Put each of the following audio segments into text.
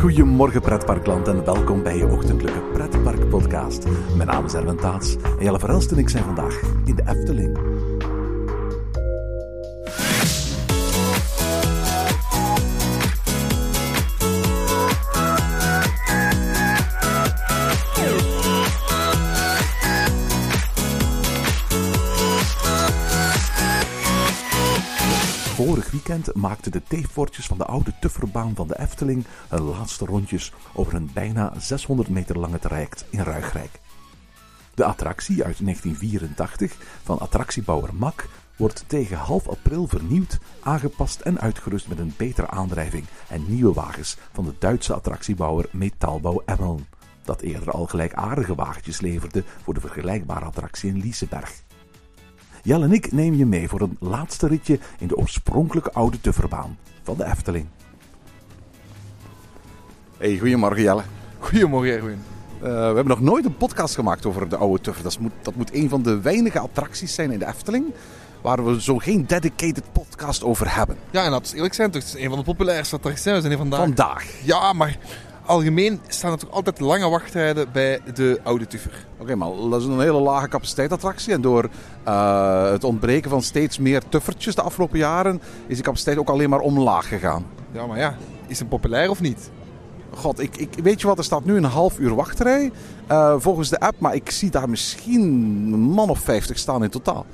Goedemorgen pretparkland en welkom bij je ochtendelijke pretparkpodcast. Mijn naam is Erwin Taats en Jelle Verhelst en ik zijn vandaag in de Efteling. Vorig weekend maakten de teefwortjes van de oude Tufferbaan van de Efteling hun laatste rondjes over een bijna 600 meter lange traject in Ruigrijk. De attractie uit 1984 van attractiebouwer Mak wordt tegen half april vernieuwd, aangepast en uitgerust met een betere aandrijving en nieuwe wagens van de Duitse attractiebouwer Metaalbouw Emmeln, dat eerder al gelijkaardige wagentjes leverde voor de vergelijkbare attractie in Liseberg. Jelle en ik nemen je mee voor een laatste ritje in de oorspronkelijke oude Tufferbaan van de Efteling. Hey, goedemorgen Jelle. Goedemorgen Erwin. Eh, we hebben nog nooit een podcast gemaakt over de oude Tuffer. Dat moet, dat moet een van de weinige attracties zijn in de Efteling waar we zo geen dedicated podcast over hebben. Ja, en dat is eerlijk zijn, toch, het is een van de populairste attracties. We zijn hier vandaag. Vandaag. Ja, maar algemeen staan er toch altijd lange wachttijden bij de oude Tuffer. Oké, maar dat is een hele lage capaciteitattractie. En door eh, het ontbreken van steeds meer tuffertjes de afgelopen jaren is de capaciteit ook alleen maar omlaag gegaan. Ja, maar ja, is het populair of niet? God, ik, ik, weet je wat, er staat nu een half uur wachtrij uh, volgens de app, maar ik zie daar misschien een man of 50 staan in totaal.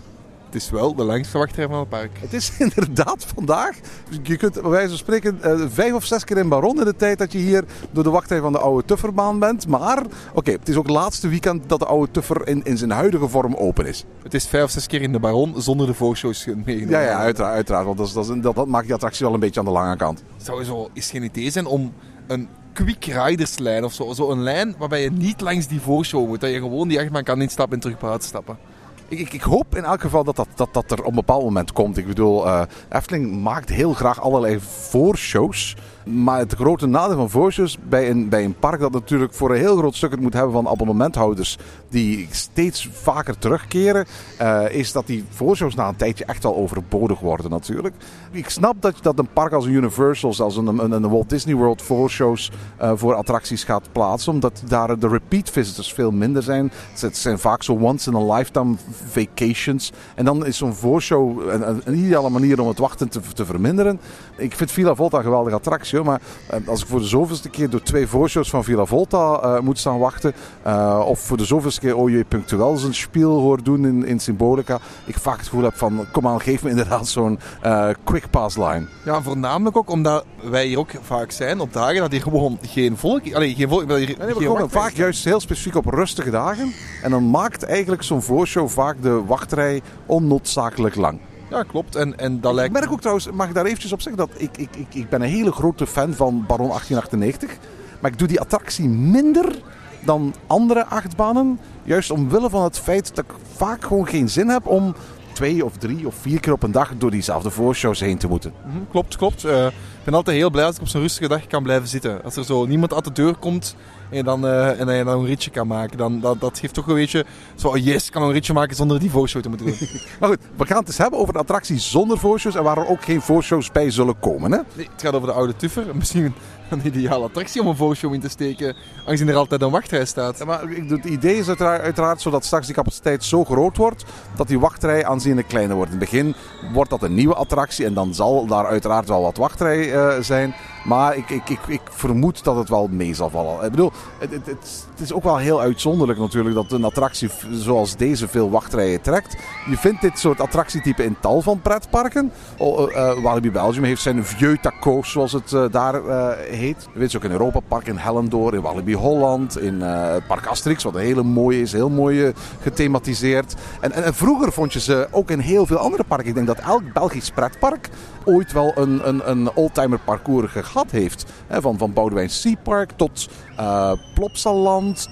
Het is wel de langste wachtrij van het park. Het is inderdaad vandaag. Je kunt bij wijze van spreken uh, vijf of zes keer in Baron in de tijd dat je hier door de wachtrij van de oude Tufferbaan bent. Maar oké, okay, het is ook het laatste weekend dat de oude Tuffer in, in zijn huidige vorm open is. Het is vijf of zes keer in de Baron zonder de voorshows meegenomen. Ja, ja uiteraard, uiteraard want dat, dat, dat, dat maakt die attractie wel een beetje aan de lange kant. Sowieso is geen idee zijn om een quick riderslijn of zo. Zo een lijn waarbij je niet langs die voorshow moet. Dat je gewoon die achtbaan kan instappen en terug buiten stappen. Ik, ik, hoop in elk geval dat dat, dat dat er op een bepaald moment komt. Ik bedoel, uh, Efteling maakt heel graag allerlei voorshows. Maar het grote nadeel van voorshows bij een, bij een park dat natuurlijk voor een heel groot stuk het moet hebben van abonnementhouders die steeds vaker terugkeren, uh, is dat die voorshows na een tijdje echt wel overbodig worden natuurlijk. Ik snap dat, dat een park als een Universal, als een, een, een Walt Disney World voorshows uh, voor attracties gaat plaatsen, omdat daar de repeat visitors veel minder zijn. Het zijn vaak zo once in a lifetime vacations. En dan is zo'n voorshow een, een, ideale manier om het wachten te, te verminderen. Ik vind Villa Volta een geweldige attractie. Maar als ik voor de zoveelste keer door twee voorshows van Villa Volta uh, moet staan wachten. Uh, of voor de zoveelste keer OJ Punctueel zijn spiel hoor doen in, in Symbolica. Ik vaak het gevoel heb van, kom aan, geef me inderdaad zo'n uh, quick pass line. Ja, voornamelijk ook omdat wij hier ook vaak zijn op dagen dat hier gewoon geen volk... Allee, geen volk... Hier, nee, nee, we komen vaak juist heel specifiek op rustige dagen. En dan maakt eigenlijk zo'n voorshow vaak de wachtrij onnoodzakelijk lang. Ja, klopt. En, en dat ik lijkt... merk ook trouwens, mag ik daar eventjes op zeggen, dat ik, ik, ik, ik ben een hele grote fan van Baron 1898. Maar ik doe die attractie minder dan andere achtbanen. Juist omwille van het feit dat ik vaak gewoon geen zin heb om twee of drie of vier keer op een dag door diezelfde voorshows heen te moeten. Mm -hmm, klopt, klopt. Uh, ik ben altijd heel blij als ik op zo'n rustige dag kan blijven zitten. Als er zo niemand uit de deur komt en, dan, uh, en dan een ritje kan maken, dan dat, dat geeft toch een beetje zo, oh yes, kan een ritje maken zonder die voorshow te moeten doen. maar goed, we gaan het eens hebben over de attractie zonder voorshows en waar er ook geen voorshows bij zullen komen. Hè? Nee, het gaat over de oude Tuffer. Misschien een ideale attractie om een voorshow in te steken, aangezien er altijd een wachtrij staat. Ja, maar het idee is uiteraard, uiteraard zodat straks die capaciteit zo groot wordt dat die wachtrij aanzienlijk kleiner wordt. In het begin wordt dat een nieuwe attractie en dan zal daar uiteraard wel wat wachtrij uh, zijn. Maar ik, ik, ik, ik, vermoed dat het wel mee zal vallen. Ik bedoel, het, het, het, is ook wel heel uitzonderlijk natuurlijk dat een attractie zoals deze veel wachtrijen trekt. Je vindt dit soort attractietype in tal van pretparken. Uh, uh, Walibi Belgium heeft zijn Vieux Tacos, zoals het uh, daar heet. Je weet ze ook in Europa Park, in Hellendoor, in Walibi Holland, in Park Asterix, wat een hele mooie is, heel mooi gethematiseerd. En, en, vroeger vond je ze ook in heel veel andere parken. Ik denk dat elk Belgisch pretpark ooit wel een, een, een oldtimer parcours gehad heeft. Van, van Boudewijn Seapark tot uh,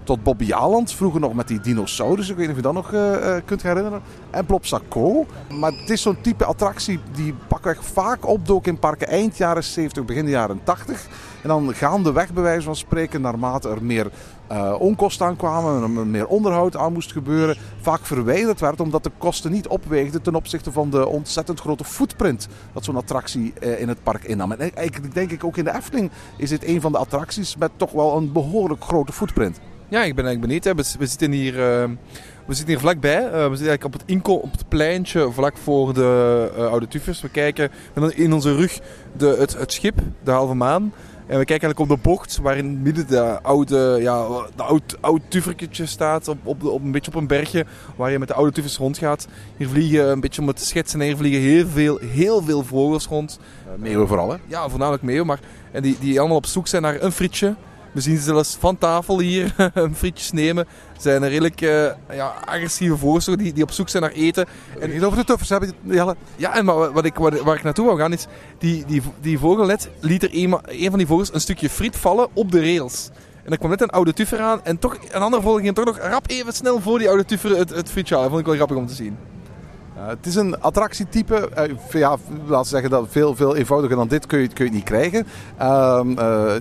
Tot Bobbejaanland. Vroeger nog met die dinosaurus, ik weet niet of je dat nog uh, kunt herinneren. En Plopsaco. Maar het is zo'n type attractie die pakweg vaak opdook in parken eind jaren 70, begin jaren 80. En dan gaandeweg, bij wijze van spreken, naarmate er meer uh, onkosten aankwamen, er meer onderhoud aan moest gebeuren, vaak verwijderd werd omdat de kosten niet opweegden ten opzichte van de ontzettend grote footprint dat zo'n attractie uh, in het park innam. En eigenlijk denk ik ook in de Efteling is dit een van de attracties met toch wel een behoorlijk grote footprint. Ja, ik ben eigenlijk benieuwd. Hè. We, zitten hier, uh, we zitten hier vlakbij. We zitten eigenlijk op het, inko op het pleintje vlak voor de uh, Oude Tufers. We kijken in onze rug de, het schip, de halve maan. En we kijken eigenlijk op de bocht waarin midden de oude, ja, de oud, oud tuverketje staat. Op, op, op, een beetje op een bergje waar je met de oude tuvers rondgaat. Hier vliegen, een beetje om het te schetsen, hier vliegen heel veel, heel veel vogels rond. Uh, meeuwen vooral hè? Ja, voornamelijk meeuwen. Maar, en die, die allemaal op zoek zijn naar een frietje. We zien zelfs van tafel hier een frietjes nemen. Zijn er redelijk uh, ja, agressieve vogels die, die op zoek zijn naar eten. En niet over de tuffers hebben, Jelle. Ja, en maar wat ik, waar, ik naartoe wou gaan is... Die, die, die vogel net liet er een, een van die vogels een stukje friet vallen op de rails. En er kwam net een oude tuffer aan. En toch, een andere vogel ging toch nog rap even snel voor die oude tuffer het, het frietje halen. Dat vond ik wel grappig om te zien. Het is een attractietype. Uh, ja, laten zeggen dat veel, veel eenvoudiger dan dit kun je, kun je niet krijgen. Uh,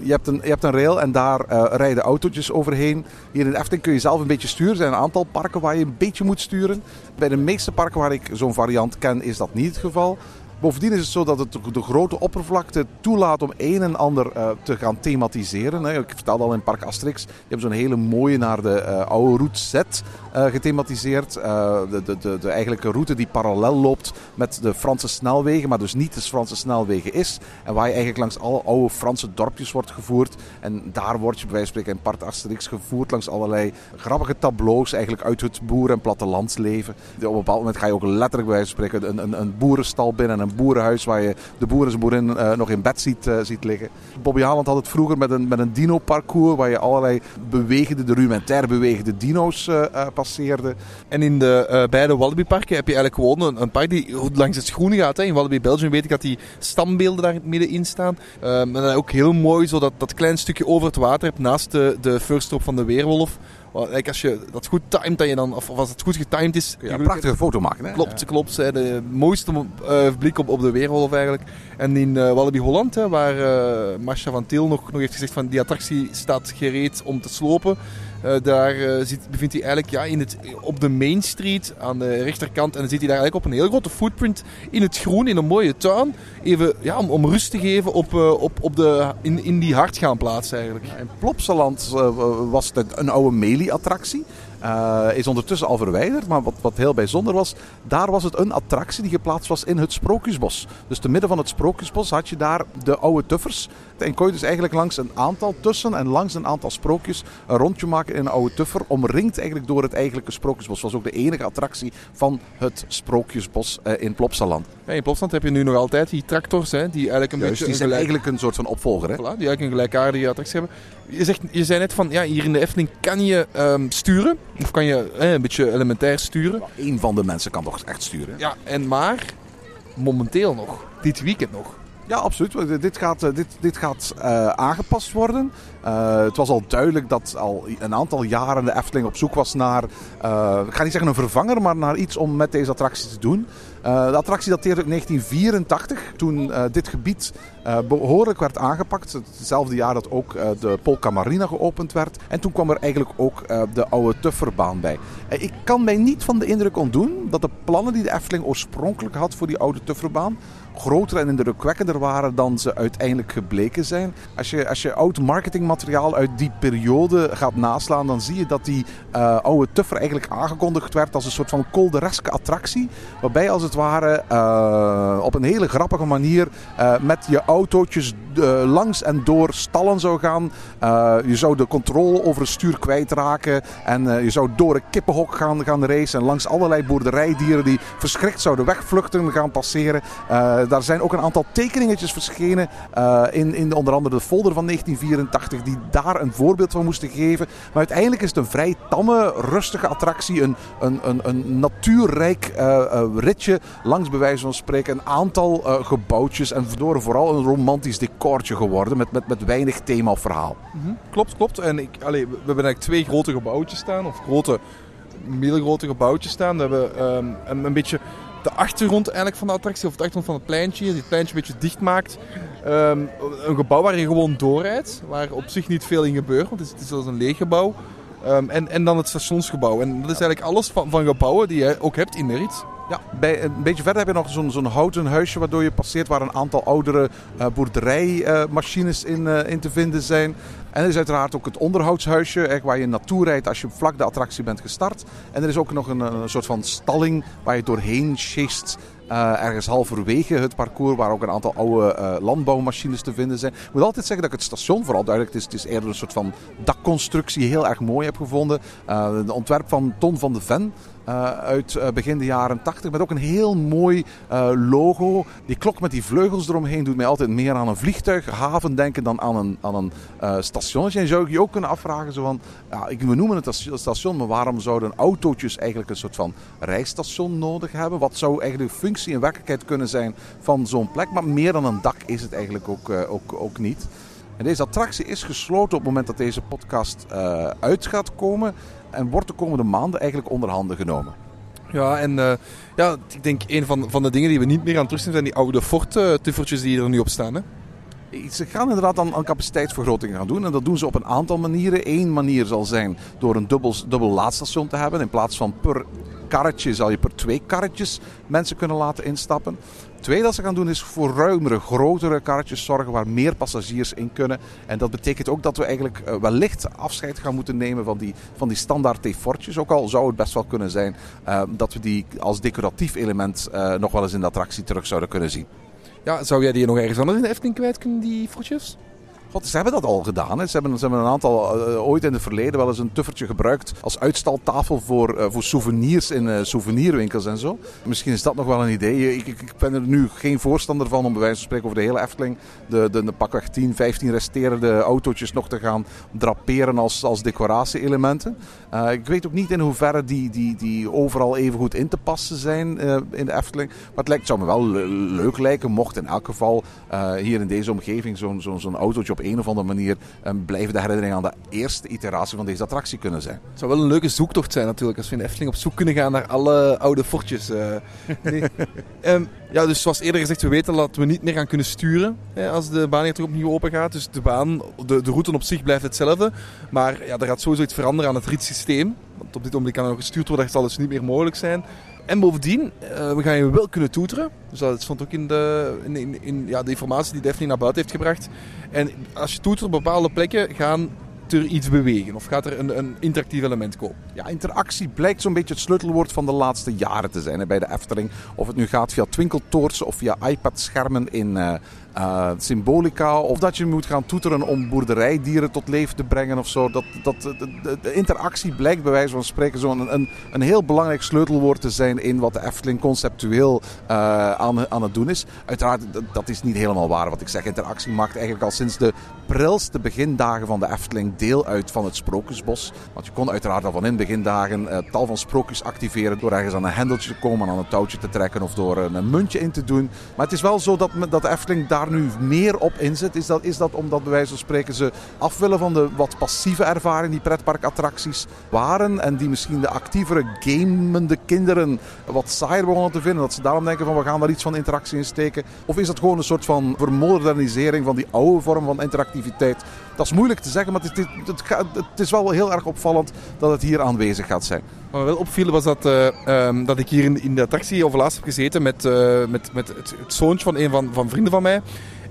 je, hebt een, je hebt een rail en daar eh, rijden autootjes overheen. Hier in Efteling kun je zelf een beetje sturen. Er zijn een aantal parken waar je een beetje moet sturen. Bij de meeste parken waar ik zo'n variant ken is dat niet het geval. Bovendien is het zo dat het de grote oppervlakte toelaat om een en ander uh, te gaan thematiseren. Ik vertelde al in Park Asterix, je hebt zo'n hele mooie naar de uh, oude route Z uh, gethematiseerd. de, de, de, eigenlijke route die parallel loopt met de Franse snelwegen, maar dus niet de Franse snelwegen is. En waar je eigenlijk langs alle oude Franse dorpjes wordt gevoerd. En daar word je bij wijze van spreken in Park Asterix gevoerd langs allerlei grappige tableaus eigenlijk uit het boer- en plattelandsleven. Op een bepaald moment ga je ook letterlijk bij wijze van spreken een, een, een boerenstal binnen en een boerenhuis waar je de boer en zijn boerin uh, nog in bed ziet, uh, ziet liggen. Bobby Haaland had het vroeger met een, met een dino-parcours waar je allerlei bewegende, de rudimentair bewegende dino's uh, passeerde. En in de beide Wallaby-parken heb je eigenlijk gewoon een, park die langs het groen gaat. Hè. In Wallaby Belgium weet ik dat die stambeelden daar middenin staan. en dan ook heel mooi zo dat, dat klein stukje over het water naast de, de first van de weerwolf. Like als je dat goed timed, dat je dan, of als het goed getimed is... Ja, een prachtige foto maken. Hè? Klopt, klopt. Hè, de mooiste uh, blik op, op de weerwolf eigenlijk. En in uh, Wallaby Holland, hè, waar uh, Masha van Til nog, nog heeft gezegd van die attractie staat gereed om te slopen. Uh, daar uh, zit, bevindt hij eigenlijk ja, in het, op de Main Street aan de rechterkant. En dan zit hij daar eigenlijk op een heel grote footprint in het groen, in een mooie tuin. Even ja, om, om rust te geven op, uh, op, op de, in, in die hartgaanplaats eigenlijk. Ja, in Plopsaland was het een oude Melie-attractie. Uh, is ondertussen al verwijderd. Maar wat, wat heel bijzonder was, daar was het een attractie die geplaatst was in het Sprookjesbos. Dus te midden van het Sprookjesbos had je daar de oude tuffers. En kon je dus eigenlijk langs een aantal tussen en langs een aantal sprookjes een rondje maken in een oude tuffer. Omringd eigenlijk door het eigenlijke Sprookjesbos. Dat was ook de enige attractie van het Sprookjesbos uh, in Plopsaland. Ja, in Plopsaland heb je nu nog altijd die tractors, hè, die eigenlijk een Juist, beetje... die zijn gelijk... eigenlijk een soort van opvolger. Hè? Voilà, die eigenlijk een gelijkaardige attractie hebben. Je, zegt, je zei net van, ja, hier in de Efteling kan je um, sturen. Of kan je eh, een beetje elementair sturen. Eén van de mensen kan toch echt sturen. Ja, en maar momenteel nog. Dit weekend nog. Ja, absoluut. Dit gaat, dit, dit gaat uh, aangepast worden. Uh, het was al duidelijk dat al een aantal jaren de Efteling op zoek was naar, ik ga niet zeggen een vervanger, maar naar iets om met deze attractie te doen. De attractie dateert uit 1984, toen dit gebied behoorlijk werd aangepakt. Hetzelfde jaar dat ook de Polka Marina geopend werd. En toen kwam er eigenlijk ook de oude Tufferbaan bij. ik kan mij niet van de indruk ontdoen dat de plannen die de Efteling oorspronkelijk had voor die oude Tufferbaan groter en indrukwekkender waren dan ze uiteindelijk gebleken zijn. Als je, als je oud marketingmateriaal uit die periode gaat naslaan, dan zie je dat die uh, oude Tuffer eigenlijk aangekondigd werd als een soort van koldereske attractie. Waarbij als het ware uh, op een hele grappige manier uh, met je autootjes langs en door stallen zou gaan. je zou de controle over het stuur kwijtraken en je zou door een kippenhok gaan, gaan racen en langs allerlei boerderijdieren die verschrikt zouden wegvluchten gaan passeren. Daar zijn ook een aantal tekeningetjes verschenen uh, in, in onder andere de folder van 1984 die daar een voorbeeld van moesten geven. Maar uiteindelijk is het een vrij tamme, rustige attractie. Een, een, een, een natuurrijk uh, ritje langs bij wijze van spreken een aantal eh, gebouwtjes en door vooral een romantisch decortje geworden met, met, met weinig thema verhaal. Klopt, klopt. En ik, we hebben eigenlijk twee grote gebouwtjes staan, of grote, middelgrote gebouwtjes staan. We hebben ehm, een, een beetje de achtergrond eigenlijk van de attractie, of de achtergrond van het pleintje, die het pleintje een beetje dicht maakt. Ehm, een gebouw waar je gewoon doorrijdt, waar op zich niet veel in gebeurt, want het is, zelfs een leeg gebouw. Ehm, en, en dan het stationsgebouw. En dat is eigenlijk alles van, van gebouwen die je ook hebt in de rit. Ja, bij, een beetje verder heb je nog zo'n houten huisje waardoor je passeert waar een aantal oudere eh, boerderijmachines in, eh, in te vinden zijn. En er is uiteraard ook het onderhoudshuisje waar je naartoe rijdt als je vlak de attractie bent gestart. En er is ook nog een, een soort van stalling waar je doorheen eh, ergens halverwege het parcours, waar ook een aantal oude eh, landbouwmachines te vinden zijn. Ik moet altijd zeggen dat het station, vooral duidelijk, is, het is eerder een soort van dakconstructie, heel erg mooi heb gevonden. Uh, het ontwerp van Ton van de Ven. Uh, uit uh, begin de jaren 80. Met ook een heel mooi uh, logo. Die klok met die vleugels eromheen doet mij altijd meer aan een vliegtuighaven denken dan aan een, aan een. En zou je ook kunnen afvragen: zo van, ja, we noemen het een station, maar waarom zouden autootjes eigenlijk een soort van rijstation nodig hebben? Wat zou eigenlijk de functie en werkelijkheid kunnen zijn van zo'n plek? Maar meer dan een dak is het eigenlijk ook, ook, ook niet. En deze attractie is gesloten op het moment dat deze podcast uit gaat komen en wordt de komende maanden eigenlijk onder handen genomen. Ja, en uh, ja, ik denk een van, van de dingen die we niet meer aan terugzien zijn die oude Ford-tuffertjes die er nu op staan. Hè? Ze gaan inderdaad aan, aan capaciteitsvergroting gaan doen. En dat doen ze op een aantal manieren. Eén manier zal zijn door een dubbel, dubbel laadstation te hebben. In plaats van per karretje zal je per twee karretjes mensen kunnen laten instappen. Tweede dat ze gaan doen is voor ruimere, grotere karretjes zorgen waar meer passagiers in kunnen. En dat betekent ook dat we eigenlijk uh, wellicht afscheid gaan moeten nemen van die, van die standaard T-fortjes. Ook al zou het best wel kunnen zijn uh, dat we die als decoratief element uh, nog wel eens in de attractie terug zouden kunnen zien. Ja, zou jij die nog ergens anders in de Efteling kwijt kunnen, die fortjes? Ze hebben dat al gedaan. Hè. Ze, hebben, ze hebben een aantal, uh, ooit in het verleden wel eens een tuffertje gebruikt als uitstaltafel voor, uh, voor souvenirs in uh, souvenirwinkels en zo. Misschien is dat nog wel een idee. Ik, ik, ik, ben er nu geen voorstander van om bij wijze van spreken over de hele Efteling de, de, de pakweg 10, 15 resterende autootjes nog te gaan draperen als, als decoratie-elementen. ik weet ook niet in hoeverre die, die, die overal even goed in te passen zijn in de Efteling. Maar het lijkt, zou me wel le leuk lijken mocht in elk geval hier in deze omgeving zo'n zo, zo autootje op een of andere manier um, blijven de herinnering aan de eerste iteratie van deze attractie kunnen zijn. Het zou wel een leuke zoektocht zijn natuurlijk, als we in de Efteling op zoek kunnen gaan naar alle oude fortjes. Nee. um, ja, dus zoals eerder gezegd, we weten dat we niet meer gaan kunnen sturen hè, als de baan hier terug opnieuw open gaat. Dus de baan, de, de route op zich blijft hetzelfde. Maar ja, er gaat sowieso iets veranderen aan het ritssysteem. Op dit moment kan er gestuurd worden, dat zal dus niet meer mogelijk zijn. En bovendien, uh, we gaan je wel kunnen toeteren. Dus dat stond ook in de, in, in, ja, de informatie die Daphne naar buiten heeft gebracht. En als je toetert op bepaalde plekken, gaan er iets bewegen? Of gaat er een, een interactief element komen? Ja, interactie blijkt zo'n beetje het sleutelwoord van de laatste jaren te zijn bij de Efteling. Of het nu gaat via twinkeltoortsen of via iPad-schermen in... Uh, uh, symbolica. Of dat je moet gaan toeteren om boerderijdieren tot leven te brengen of zo. Dat, dat, de, interactie blijkt bij wijze van spreken zo'n een, een heel belangrijk sleutelwoord te zijn in wat de Efteling conceptueel uh, aan, aan het doen is. Uiteraard, dat is niet helemaal waar wat ik zeg. Interactie maakt eigenlijk al sinds de prilste begindagen van de Efteling deel uit van het Sprookjesbos. Want je kon uiteraard al van in begindagen uh, tal van sprookjes activeren door ergens aan een hendeltje te komen, aan een touwtje te trekken of door een muntje in te doen. Maar het is wel zo dat, dat de Efteling daar nu meer op inzet, is dat, is dat omdat bij wijze van spreken ze af willen van de wat passieve ervaring die pretparkattracties waren. En die misschien de actievere, gamende kinderen wat saaier begonnen te vinden. Dat ze daarom denken van we gaan daar iets van interactie in steken. Of is dat gewoon een soort van vermodernisering van die oude vorm van interactiviteit? Dat is moeilijk te zeggen, maar het, het, het, het is wel heel erg opvallend dat het hier aanwezig gaat zijn. Wat me wel opviel was dat, uh, um, dat ik hier in, in de attractie overlaatst heb gezeten met, uh, met, met het, zoontje van een van, van vrienden van mij.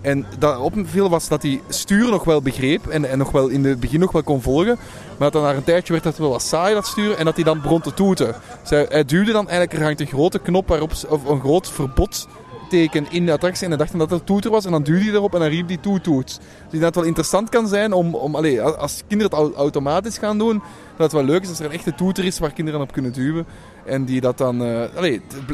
En dat opviel was dat hij sturen nog wel begreep en, en nog wel in het begin nog wel kon volgen. Maar dat dan na een tijdje werd dat wel wat saai dat sturen en dat hij dan begon te toeten. Hij, duwde dan eigenlijk, een grote knop waarop, of een groot verbod in de attractie en hij dacht dat het toeter was en dan duwde hij erop en dan riep hij toet toet. Dus dat wel interessant kan zijn om, om als kinderen het automatisch gaan doen, dat het wel leuk is als er een echte toeter is waar kinderen op kunnen duwen en die dat dan, uh,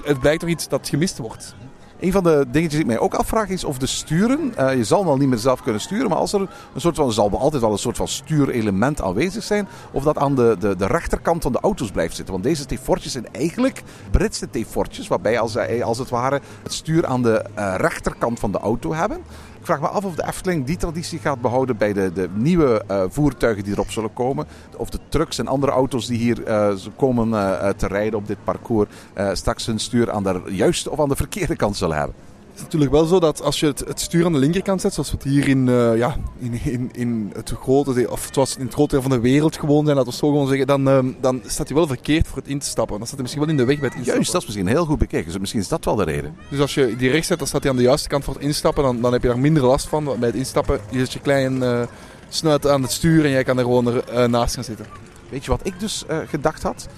het blijkt toch iets dat gemist wordt. Een van de dingetjes die ik mij ook afvraag is of de sturen, eh, je zal wel niet meer zelf kunnen sturen, maar als er een soort van, zal altijd wel een soort van stuurelement aanwezig zijn, of dat aan de, de, de rechterkant van de auto's blijft zitten. Want deze T-fortjes zijn eigenlijk Britse T-fortjes, waarbij als, als het ware het stuur aan de eh, rechterkant van de auto hebben. Vraag me af of de Efteling die traditie gaat behouden bij de, de nieuwe eh, voertuigen die erop zullen komen. Of de trucks en andere auto's die hier eh, komen eh, te rijden op dit parcours straks hun stuur aan de juiste of aan de verkeerde kant zullen hebben. Het is natuurlijk wel zo dat als je het, het stuur aan de linkerkant zet, zoals we het hier in, eh, ja, in, in, in het grote deel, of zoals in het grote deel van de wereld gewoon zijn, laten we zo gewoon zeggen, dan, ehm, dan staat hij wel verkeerd voor het in te stappen. Dan staat hij misschien wel in de weg bij het instappen. Juist, dat is misschien heel goed bekeken. Dus misschien is dat wel de reden. Dus als je die rechts zet, dan staat hij aan de juiste kant voor het instappen. Dan, dan heb je daar minder last van. Bij het instappen, je zet je klein eh, snuit aan het stuur en jij kan er gewoon er, eh, naast gaan zitten. Weet je wat ik dus gedacht had?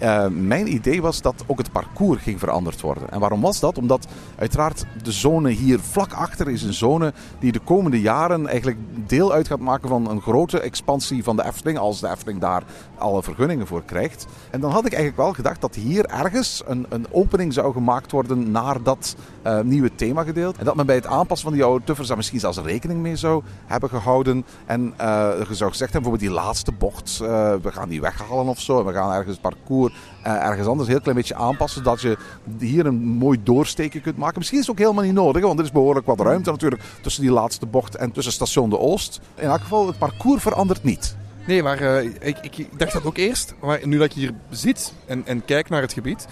Eh, mijn idee was dat ook het parcours ging veranderd worden. En waarom was dat? Omdat uiteraard de zone hier vlak achter is een zone die de komende jaren eigenlijk deel uit gaat maken van een grote expansie van de Efteling. Als de Efteling daar alle vergunningen voor krijgt. En dan had ik eigenlijk wel gedacht dat hier ergens een, een opening zou gemaakt worden naar dat eh, nieuwe themagedeelte. En dat men bij het aanpassen van die oude tuffers daar misschien zelfs rekening mee zou hebben gehouden. En eh, je zou gezegd hebben, bijvoorbeeld die laatste bocht, eh, we gaan die weghalen of zo. En we gaan ergens het parcours eh, ergens anders een heel klein beetje aanpassen. Dat je hier een mooi doorsteken kunt maken. Misschien is het ook helemaal niet nodig, want er is behoorlijk wat ruimte natuurlijk tussen die laatste bocht en tussen station De Oost. In elk geval, het parcours verandert niet. Nee, maar eh, ik, ik, ik dacht dat ook eerst. Maar nu dat je hier zit en, en kijkt naar het gebied.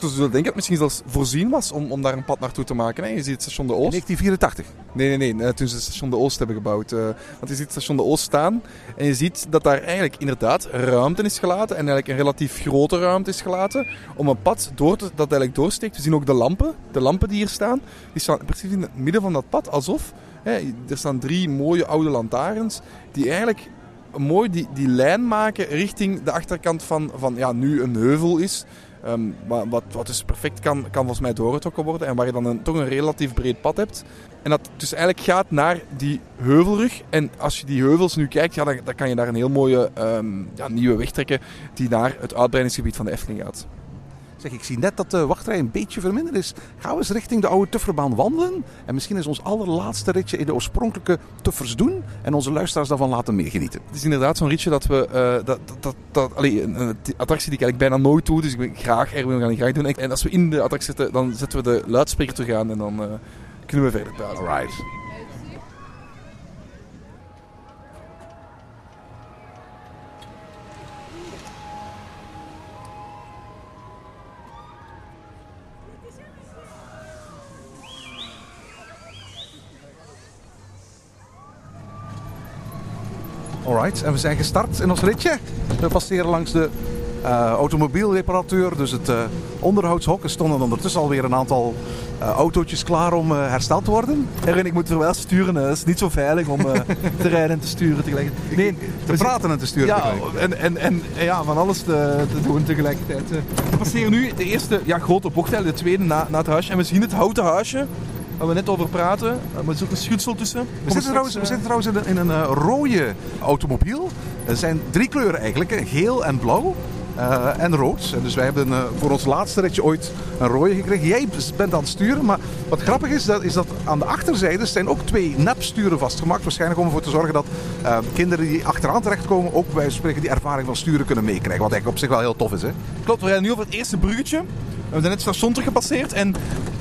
Dus dus ik denk dat het misschien zelfs voorzien was om, om daar een pad naartoe te maken. Hè? Je ziet het station De In Oost. 1984. Nee, nee, nee. eh, Toen ze het station De Oost hebben gebouwd. eh, want je ziet het station De Oost staan. En je ziet dat daar eigenlijk inderdaad ruimte is gelaten. En eigenlijk een relatief grote ruimte is gelaten. Om een pad door te, dat eigenlijk doorsteekt. We zien ook de lampen. De lampen die hier staan. Die staan precies in het midden van dat pad. Alsof. Hè, er staan drie mooie oude lantaarns. Die eigenlijk mooi die, die lijn maken richting de achterkant van, van ja, nu een heuvel is. Ehm, wa- wat, wat dus perfect kan, kan volgens mij doorgetrokken worden. En waar je dan een, toch een relatief breed pad hebt. En dat dus eigenlijk gaat naar die heuvelrug. En als je die heuvels nu kijkt, ja, dan, dan kan je daar een heel mooie ehm, ja, nieuwe weg trekken. Die naar het uitbreidingsgebied van de Efteling gaat. Zeg, ik zie net dat de wachtrij een beetje verminderd is. Gaan we eens richting de oude Tufferbaan wandelen? En misschien is ons allerlaatste ritje in de oorspronkelijke Tuffers doen. En onze luisteraars daarvan laten meegenieten. Het is inderdaad zo'n ritje dat we... eh, dat, dat, dat, allee, een, een attractie die ik eigenlijk bijna nooit doe. Dus ik wil graag, Erwin, we gaan die graag doen. En als we in de attractie zitten, dan zetten we de luidspreker terug aan. En dan eh, kunnen we verder praten. Alright. Alright, en we zijn gestart in ons ritje. We passeren langs de eh, automobielreparateur, dus het eh, onderhoudshok. Er stonden ondertussen alweer een aantal eh, autootjes klaar om hersteld te worden. Erwin, ik moet er wel sturen. Het is niet zo veilig om te rijden en te sturen tegelijkertijd. Nee, Te praten en te sturen. Ja, tegelijk. en, en, en en ja, van alles te, te doen tegelijkertijd. We passeren nu de eerste ja, grote bocht, de tweede na, na het huisje. En we zien het houten huisje waar we net over praten. Eh, Er is ook een schutsel tussen. We zitten, trouwens, we zitten trouwens in een, in een eh, rode automobiel. Er zijn drie kleuren eigenlijk, geel en blauw. eh, en rood. En dus wij hebben voor ons laatste ritje ooit een rode gekregen. Jij bent aan het sturen, maar wat grappig is, dat, is dat aan de achterzijde zijn ook twee nepsturen vastgemaakt. Waarschijnlijk om ervoor te zorgen dat kinderen die achteraan terechtkomen ook bij spreken die ervaring van sturen kunnen meekrijgen. Wat eigenlijk op zich wel heel tof is. Hè? Klopt, we rijden nu over het eerste bruggetje. We hebben net het station teruggepasseerd. En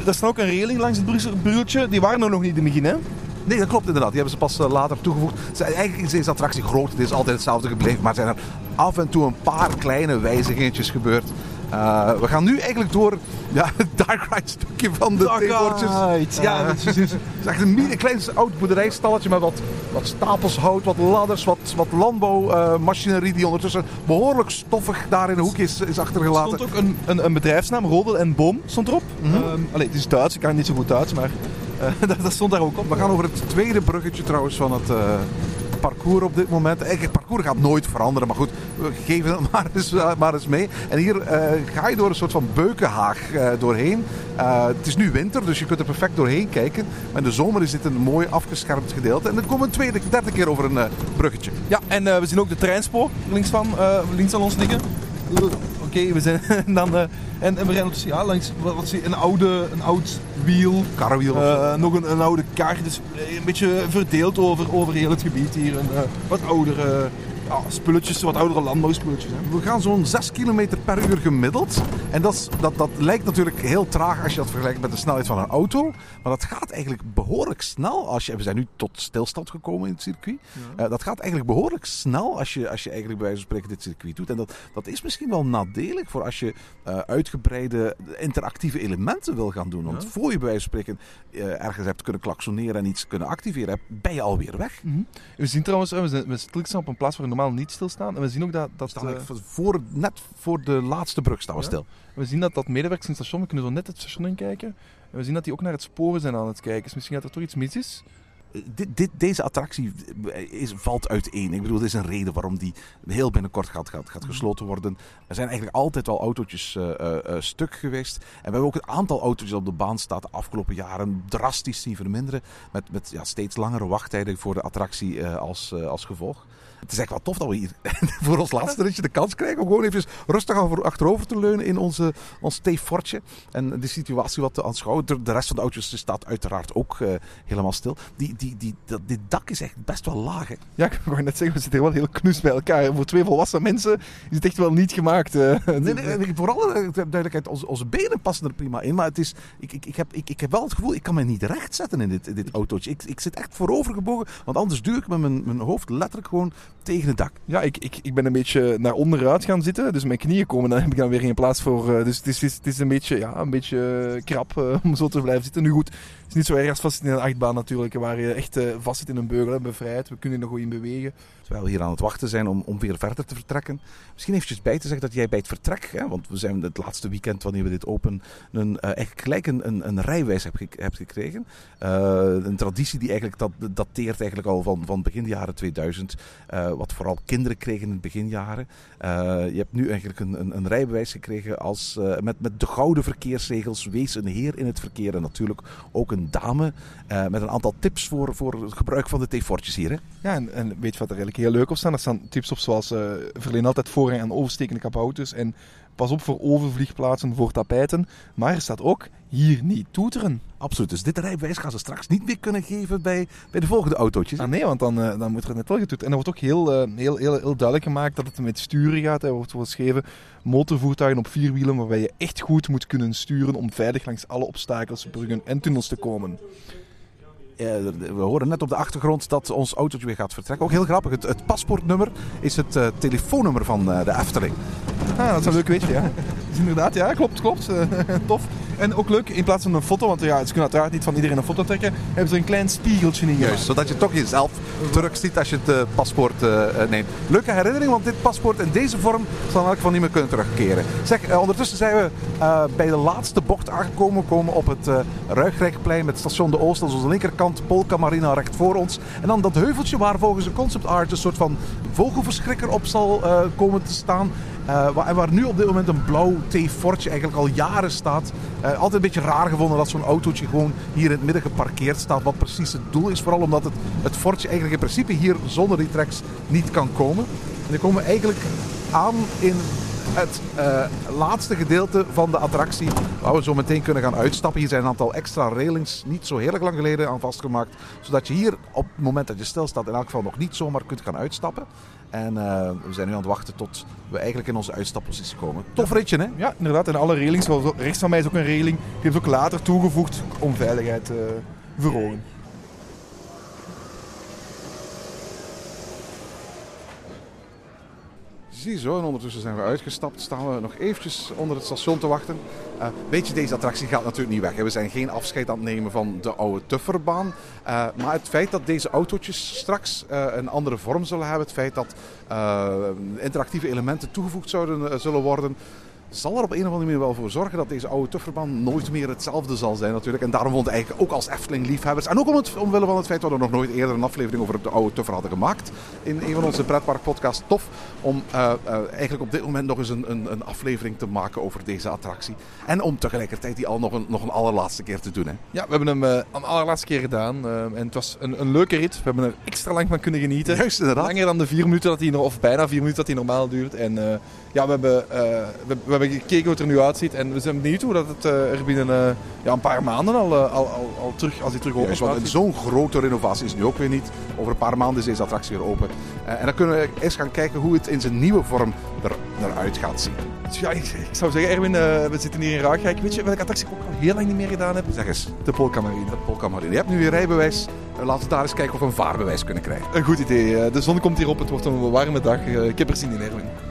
er staat ook een reling langs het bruggetje. Die waren er nog niet in het begin, hè? Nee, dat klopt inderdaad. Die hebben ze pas eh, later toegevoegd. Eigenlijk is deze attractie groot. Het is altijd hetzelfde gebleven. Maar er zijn er af en toe een paar kleine wijzigingetjes gebeurd. Eh, we gaan nu eigenlijk door ja, het Dark Ride stukje van de theewoordjes. Ja, het is, het is echt een mini- klein oud boerderijstalletje met wat, wat stapels hout, wat ladders, wat, wat landbouwmachinerie die ondertussen behoorlijk stoffig daar in een hoekje is, is Er achtergelaten. stond ook een, een, een bedrijfsnaam, Rodel en Boom, stond erop. Allee, het is Duits, ik kan niet zo goed Duits, maar eh, dat, dat stond daar ook op. We gaan over het tweede bruggetje trouwens van het eh, parcours op dit moment. Eigenlijk, het parcours gaat nooit veranderen, maar goed, we geven het maar eens, eh, maar eens mee. En hier eh, ga je door een soort van beukenhaag eh, doorheen. Eh, het is nu winter, dus je kunt er perfect doorheen kijken. Maar in de zomer is dit een mooi afgeschermd gedeelte. En dan komen we een tweede, derde keer over een eh, bruggetje. Ja, en eh, we zien ook de treinspoor links van, eh, links van ons liggen. Oké, we zijn en dan... eh, en, en we rijden dus, ja, langs wat, zie een, oude, een oud wiel. Karrewiel of Eh, nog een, een oude kar, dus eh, een beetje verdeeld over, over heel het gebied hier. En, eh, wat oudere spulletjes, wat oudere landbouwspulletjes. Hè. We gaan zo'n 6 km per uur gemiddeld. En dat, is, dat, dat lijkt natuurlijk heel traag als je dat vergelijkt met de snelheid van een auto. Maar dat gaat eigenlijk behoorlijk snel. Als je, we zijn nu tot stilstand gekomen in het circuit. Eh, dat gaat eigenlijk behoorlijk snel als je, als je eigenlijk bij wijze van spreken dit circuit doet. En dat, dat is misschien wel nadelig voor als je eh, uitgebreide interactieve elementen wil gaan doen. Want voor je bij wijze van spreken eh, ergens hebt kunnen klaksoneren en iets kunnen activeren, ben je alweer weg. We zien trouwens, we, zijn, we stilstaan op een plaats waar we normaal niet stilstaan. En we zien ook dat... dat Staan eh, voor, net voor de laatste brug staan we Ja. stil. We zien dat dat medewerkers in het station, we kunnen zo net het station inkijken. En we zien dat die ook naar het sporen zijn aan het kijken. Dus misschien dat er toch iets mis is. dit, dit, deze attractie is, valt uiteen. Ik bedoel, er is een reden waarom die heel binnenkort gaat, gaat, gaat gesloten worden. Er zijn eigenlijk altijd wel autootjes eh, eh, eh, stuk geweest. En we hebben ook het aantal autootjes op de baan staat de afgelopen jaren drastisch zien verminderen. Met, met ja, steeds langere wachttijden voor de attractie eh, als, eh, als gevolg. Het is echt wel tof dat we hier voor ons laatste ritje de kans krijgen om gewoon even rustig over- achterover te leunen in onze, ons theefortje. En de situatie wat te aanschouwen. De rest van de auto's staat uiteraard ook eh, helemaal stil. Die, die, die, dat, dit dak is echt best wel laag. Hè? Ja, ik wou net zeggen, we zitten wel heel knus bij elkaar. Voor twee volwassen mensen is het echt wel niet gemaakt. eh. Nee, nee, nee, voor alle duidelijkheid, onze, onze benen passen er prima in. Maar het is, ik, ik, ik, heb, ik, ik heb wel het gevoel, ik kan me niet recht zetten in dit, in dit autootje. Ik, ik zit echt voorover gebogen, want anders duw ik met mijn, mijn hoofd letterlijk gewoon tegen het dak. Ja, ik, ik, ik ben een beetje naar onderuit gaan zitten. Dus mijn knieën komen, dan heb ik dan weer geen plaats voor. eh, dus het is, het is, het is een beetje, ja, een beetje eh, krap eh, om zo te blijven zitten. Nu goed, het is niet zo erg als vast in een achtbaan natuurlijk. Waar je echt vast zit in een beugel, bevrijd. We kunnen nog goed in bewegen. Terwijl we hier aan het wachten zijn om, om weer verder te vertrekken. Misschien eventjes bij te zeggen dat jij bij het vertrek, hè, want we zijn het laatste weekend wanneer we dit open, een, eh, eigenlijk gelijk een, een, een rijwijs hebt, hebt gekregen. Eh, een traditie die eigenlijk dat, dateert eigenlijk al van, van begin jaren 2000. eh, wat vooral kinderen kregen in het beginjaren. Eh, je hebt nu eigenlijk een, een, een rijbewijs gekregen als, eh, met, met de gouden verkeersregels. Wees een heer in het verkeer en natuurlijk ook een dame. eh, met een aantal tips voor, voor het gebruik van de theefortjes hier. Hè? Ja, en, en weet je wat er eigenlijk heel leuk op staan? Er staan tips op zoals eh verleen altijd voorrang aan overstekende kapouters. En pas op voor overvliegplaatsen voor tapijten. Maar er staat ook hier niet toeteren. Absoluut. Dus dit rijbewijs gaan ze straks niet meer kunnen geven bij, bij de volgende autootjes. Ah nee, want dan, eh, dan moet er net wel getoet. En er wordt ook heel, eh, heel, heel, heel duidelijk gemaakt dat het met sturen gaat. Er wordt geschreven motorvoertuigen op vier wielen waarbij je echt goed moet kunnen sturen om veilig langs alle obstakels, bruggen en tunnels te komen. Eh, we horen net op de achtergrond dat ons autootje weer gaat vertrekken. Ook heel grappig. Het, het paspoortnummer is het eh, telefoonnummer van eh, de Efteling. Ah, dat is een leuk weetje, ja. Inderdaad, ja, klopt, klopt. Tof. En ook leuk, in plaats van een foto, want ja, ze kunnen uiteraard niet van iedereen een foto trekken, hebben ze er een klein spiegeltje in Juist, zodat je toch jezelf terug ziet als je het eh, paspoort eh, eh, neemt. Leuke herinnering, want dit paspoort in deze vorm zal in elk geval niet meer kunnen terugkeren. Zeg, ondertussen zijn we bij de laatste bocht aangekomen. We komen op het Ruigrijkplein met station De Oost. Dat is onze linkerkant, Polka Marina recht voor ons. En dan dat heuveltje waar volgens de concept art een soort van vogelverschrikker op zal komen te staan. En waar nu op dit moment een blauw T-fortje eigenlijk al jaren staat. Eh, altijd een beetje raar gevonden dat zo'n autootje gewoon hier in het midden geparkeerd staat. Wat precies het doel is. Vooral omdat het, het fortje eigenlijk in principe hier zonder die tracks niet kan komen. En dan komen we eigenlijk aan in het eh, laatste gedeelte van de attractie. Waar we zo meteen kunnen gaan uitstappen. Hier zijn een aantal extra railings niet zo heel erg lang geleden aan vastgemaakt. Zodat je hier op het moment dat je stilstaat in elk geval nog niet zomaar kunt gaan uitstappen. En eh, we zijn nu aan het wachten tot we eigenlijk in onze uitstappositie komen. Tof ritje hè? Ja, inderdaad. En alle railings, zoals rechts van mij is ook een railing, die hebben ze ook later toegevoegd om veiligheid te verhogen. Ziezo, en ondertussen zijn we uitgestapt. Staan we nog eventjes onder het station te wachten. Eh, weet je, deze attractie gaat natuurlijk niet weg. We zijn geen afscheid aan het nemen van de oude Tufferbaan. Eh, maar het feit dat deze autootjes straks eh, een andere vorm zullen hebben. Het feit dat interactieve elementen toegevoegd zouden, zullen worden. Zal er op een of andere manier wel voor zorgen dat deze oude tufferbaan nooit meer hetzelfde zal zijn natuurlijk. En daarom vond ik eigenlijk ook als Efteling-liefhebbers, en ook om het, omwille van het feit dat we nog nooit eerder een aflevering over de oude tuffer hadden gemaakt in een van onze pretparkpodcasts, tof om uh, uh, eigenlijk op dit moment nog eens een, een, een, aflevering te maken over deze attractie. En om tegelijkertijd die al nog een, nog een allerlaatste keer te doen. Hè. Ja, we hebben hem uh, een allerlaatste keer gedaan. en het was een, een, leuke rit. We hebben er extra lang van kunnen genieten. Juist inderdaad. Langer dan de vier minuten dat hij, of bijna vier minuten dat hij normaal duurt. En ja, we hebben, we, we, hebben gekeken hoe het er nu uitziet. En we zijn benieuwd hoe dat het er binnen ja, een paar maanden al, al, al, al terug, als hij terug open is. want zo'n grote renovatie is nu ook weer niet. Over een paar maanden is deze attractie weer open. en dan kunnen we eens gaan kijken hoe het in zijn nieuwe vorm er naar uit gaat zien. Ja, ik, ik zou zeggen, Erwin, uh, we zitten hier in Raakrijk. Weet je welke attractie ik ook al heel lang niet meer gedaan heb? Zeg eens. De Polkamarine. De Polkamarine. Je hebt nu weer rijbewijs. Uh, laten we daar eens kijken of we een vaarbewijs kunnen krijgen. Een goed idee. Uh, de zon komt hier op. Het wordt een warme dag. ik heb er zin in, Erwin.